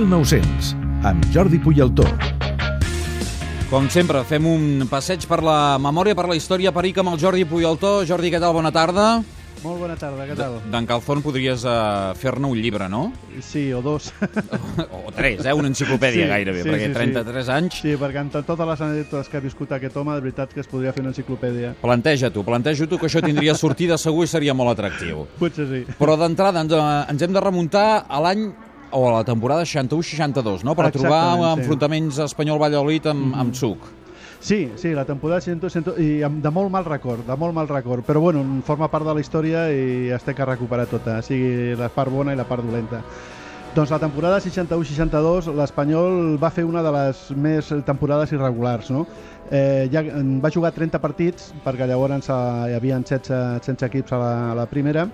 1900, amb Jordi Puyaltó. Com sempre, fem un passeig per la memòria, per la història, per amb el Jordi Puyaltó. Jordi, què tal? Bona tarda. Molt bona tarda, què tal? D'en Calzón podries uh, fer-ne un llibre, no? Sí, o dos. O, o tres, eh? Una enciclopèdia Sí, gairebé, sí, perquè sí, sí. 33 anys... Sí, perquè amb totes les anècdotes que ha viscut aquest home, de veritat que es podria fer una enciclopèdia. Planteja tu, planteja tu que això tindria sortida segur i seria molt atractiu. Potser sí. Però d'entrada ens, eh, ens hem de remuntar a l'any o a la temporada 61-62, no? Per a trobar Exactament, sí. enfrontaments Espanyol-Valladolid amb, amb suc. Sí, sí, la temporada 100, 100, i amb- de molt mal record, de molt mal record, però bueno, forma part de la història i es té que recuperar tota, sigui la part bona i la part dolenta. Doncs la temporada 61-62 l'Espanyol va fer una de les més temporades irregulars, no? Eh, ja, va jugar 30 partits, perquè llavors hi havia 16, 16 equips a la, a la primera,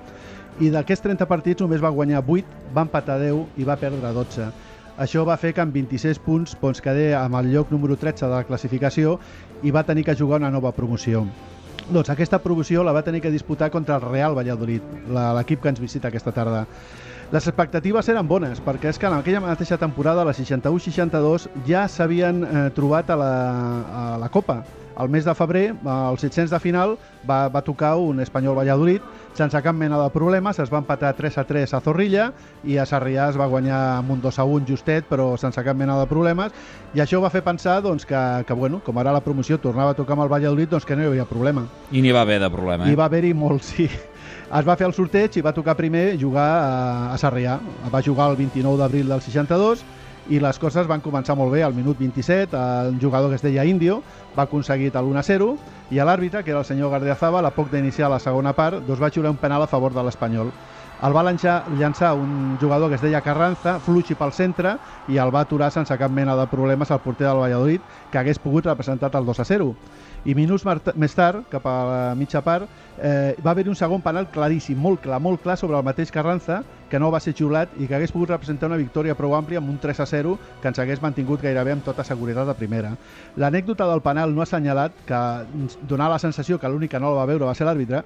i d'aquests 30 partits només va guanyar 8, va empatar 10 i va perdre 12. Això va fer que amb 26 punts doncs, quedé amb el lloc número 13 de la classificació i va tenir que jugar una nova promoció. Doncs aquesta promoció la va tenir que disputar contra el Real Valladolid, la- l'equip que ens visita aquesta tarda. Les expectatives eren bones, perquè és que en aquella mateixa temporada, la 61-62, ja s'havien eh, trobat a la, a la Copa. Al mes de febrer, als 700 de final, va, va tocar un Espanyol Valladolid sense cap mena de problemes, es va empatar 3 a 3 a Zorrilla i a Sarrià es va guanyar amb un 2 a 1 justet, però sense cap mena de problemes, i això va fer pensar doncs, que, que bueno, com ara la promoció tornava a tocar amb el Valladolid, doncs que no hi havia problema. I n'hi va haver de problema, eh? I va haver-hi molt, sí. Es va fer el sorteig i va tocar primer jugar a, a Sarrià. Va jugar el 29 d'abril del 62 i les coses van començar molt bé. Al minut 27, el jugador que es deia Indio va aconseguir el 1-0 i l'àrbitre, que era el senyor Gardiazabal, a poc d'iniciar la segona part, doncs va xiular un penal a favor de l'Espanyol. El va llançar, llançar un jugador que es deia Carranza, fluixi pel centre, i el va aturar sense cap mena de problemes al porter del Valladolid, que hagués pogut representar el 2 a 0. I minuts més tard, cap a la mitja part, eh, va haver un segon penal claríssim, molt clar, molt clar sobre el mateix Carranza, que no va ser xiulat i que hagués pogut representar una victòria prou àmplia amb un 3 a 0 que ens hagués mantingut gairebé amb tota seguretat a primera. L'anècdota del penal no ha assenyalat que donava la sensació que l'únic que no el va veure va ser l'àrbitre,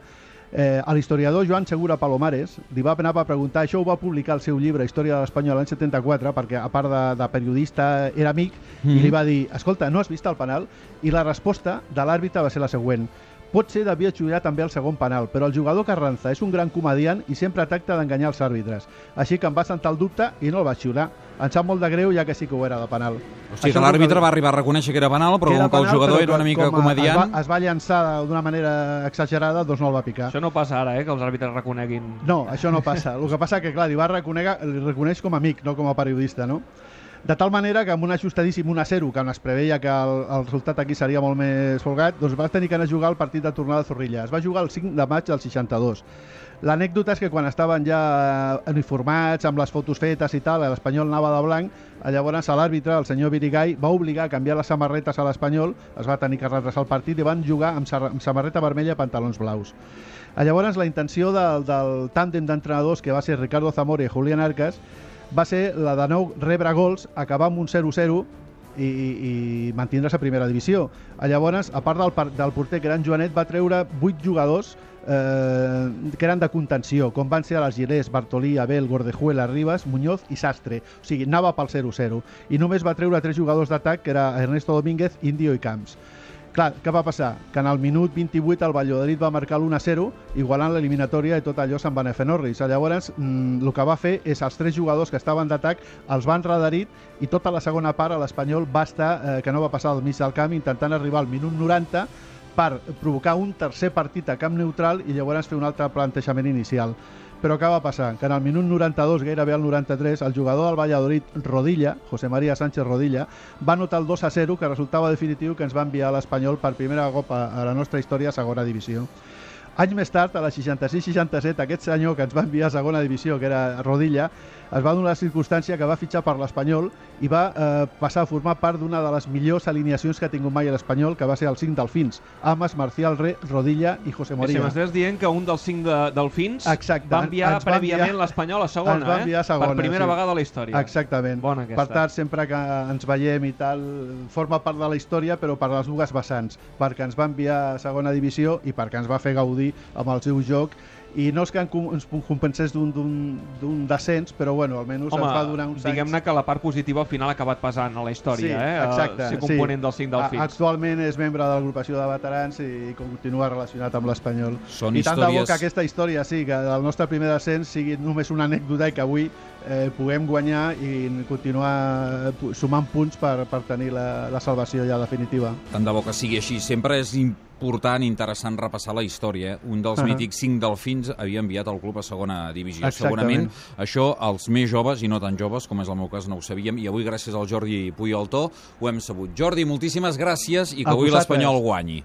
Eh, a l'historiador Joan Segura Palomares li va anar a preguntar, això ho va publicar al seu llibre Història de l'Espanyol l'any 74 perquè a part de, de periodista era amic mm. i li va dir, escolta, no has vist el penal? I la resposta de l'àrbitre va ser la següent Potser devia xular també el segon penal, però el jugador Carranza és un gran comediant i sempre tracta d'enganyar els àrbitres. Així que em va sentar el dubte i no el va xiular. Em sap molt de greu, ja que sí que ho era de penal. O sigui Això que l'àrbitre va arribar a reconèixer que era penal, però que era com que el jugador però era una mica com a- comediant... Es va, es va llançar d'una manera exagerada, doncs no el va picar. Això no passa ara, eh, que els àrbitres reconeguin... No, això no passa. El que passa que, clar, li va reconèixer, li reconeix com a amic, no com a periodista, no? De tal manera que amb un ajustadíssim 1 a 0, que on es preveia que el, el resultat aquí seria molt més folgat, doncs va tenir que anar a jugar el partit de tornada a Zorrilla. Es va jugar el 5 de maig del 62. L'anècdota és que quan estaven ja uniformats, amb les fotos fetes i tal, l'Espanyol anava de blanc, llavors l'àrbitre, el senyor Virigai, va obligar a canviar les samarretes a l'Espanyol, es va tenir que retrasar el partit i van jugar amb, amb samarreta vermella i pantalons blaus. Llavors, la intenció del, del tàndem d'entrenadors, que va ser Ricardo Zamora i Julián Arcas, va ser la de nou rebre gols, acabar amb un 0-0 i, i, mantindre's a primera divisió. Eh, Llavors, a part del, del porter, en Joanet, va treure 8 jugadors eh, que eren de contenció, com van ser les Gilés, Bartolí, Abel, Gordejuela, Ribas, Muñoz i Sastre. O sigui, anava pel 0-0. I només va treure tres jugadors d'atac, que era Ernesto Domínguez, Indio i Camps. Clar, què va passar? Que en el minut 28 el Valladolid va marcar l'1-0, igualant l'eliminatòria i tot allò se'n va anar fent orris. Llavors, mm, el que va fer és els tres jugadors que estaven d'atac els van radarit i tota la segona part a l'Espanyol va estar, eh, que no va passar al mig del camp, intentant arribar al minut 90 per provocar un tercer partit a camp neutral i llavors fer un altre plantejament inicial. Però què va passar? Que en el minut 92, gairebé al 93, el jugador del Valladolid, Rodilla, José María Sánchez Rodilla, va anotar el 2 a 0, que resultava definitiu que ens va enviar l'Espanyol per primera cop a a la nostra història a segona divisió. Anys més tard, a la 66-67, aquest senyor que ens va enviar a segona divisió, que era Rodilla, es va donar la circumstància que va fitxar per l'Espanyol i va eh, passar a formar part d'una de les millors alineacions que ha tingut mai l'Espanyol, que va ser el 5 delfins. Amas, Marcial, Re, Rodilla i José Si Moria. m'estàs dient que un dels cinc de, delfins Exacte. va enviar Ens prèviament l'Espanyol a segona, ens va enviar a segona, eh? Per primera sí. vegada a la història. Exactament. Bona aquesta. Per tant, sempre que ens veiem i tal, forma part de la història, però per les dues vessants, perquè ens va enviar a segona divisió i perquè ens va fer gaudir amb el seu joc i no és que ens compensés d'un descens, però bueno, almenys Home, ens va donar uns diguem-ne que la part positiva al final ha acabat pesant a la història, sí, eh? Exacte, ser component sí. del 5 del fins. Actualment és membre de l'agrupació de veterans i continua relacionat amb l'Espanyol. I tant de bo històries... que aquesta història, sí, que el nostre primer descens sigui només una anècdota i que avui eh, puguem guanyar i continuar sumant punts per, per tenir la, la salvació ja definitiva. Tant de bo que sigui així. Sempre és important i interessant repassar la història. Eh? Un dels uh. -huh. mítics cinc delfins havia enviat el club a segona divisió. Exactament. Segurament això els més joves i no tan joves, com és el meu cas, no ho sabíem. I avui, gràcies al Jordi Puyoltó, ho hem sabut. Jordi, moltíssimes gràcies i que A avui l'Espanyol guanyi.